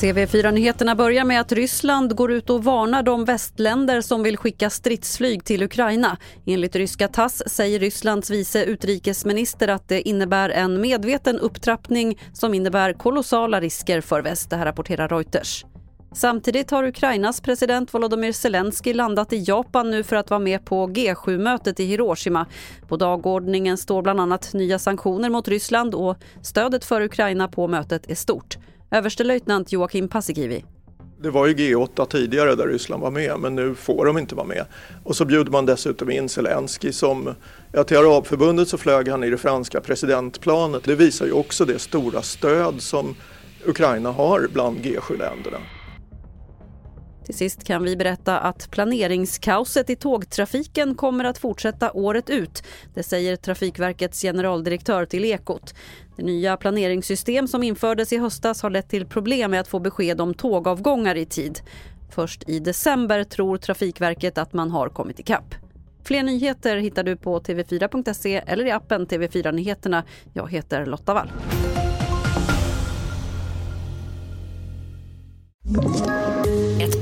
TV4-nyheterna börjar med att Ryssland går ut och varnar de västländer som vill skicka stridsflyg till Ukraina. Enligt ryska TASS säger Rysslands vice utrikesminister att det innebär en medveten upptrappning som innebär kolossala risker för väst. Det här rapporterar Reuters. Samtidigt har Ukrainas president Volodymyr Zelensky landat i Japan nu för att vara med på G7-mötet i Hiroshima. På dagordningen står bland annat nya sanktioner mot Ryssland och stödet för Ukraina på mötet är stort. Överstelöjtnant Joakim Paasikivi. Det var ju G8 tidigare där Ryssland var med men nu får de inte vara med. Och så bjuder man dessutom in Zelensky som, ja till Arabförbundet så flög han i det franska presidentplanet. Det visar ju också det stora stöd som Ukraina har bland G7-länderna. Till sist kan vi berätta att planeringskaoset i tågtrafiken kommer att fortsätta året ut. Det säger Trafikverkets generaldirektör till Ekot. Det nya planeringssystem som infördes i höstas har lett till problem med att få besked om tågavgångar i tid. Först i december tror Trafikverket att man har kommit ikapp. Fler nyheter hittar du på tv4.se eller i appen TV4 Nyheterna. Jag heter Lotta Wall.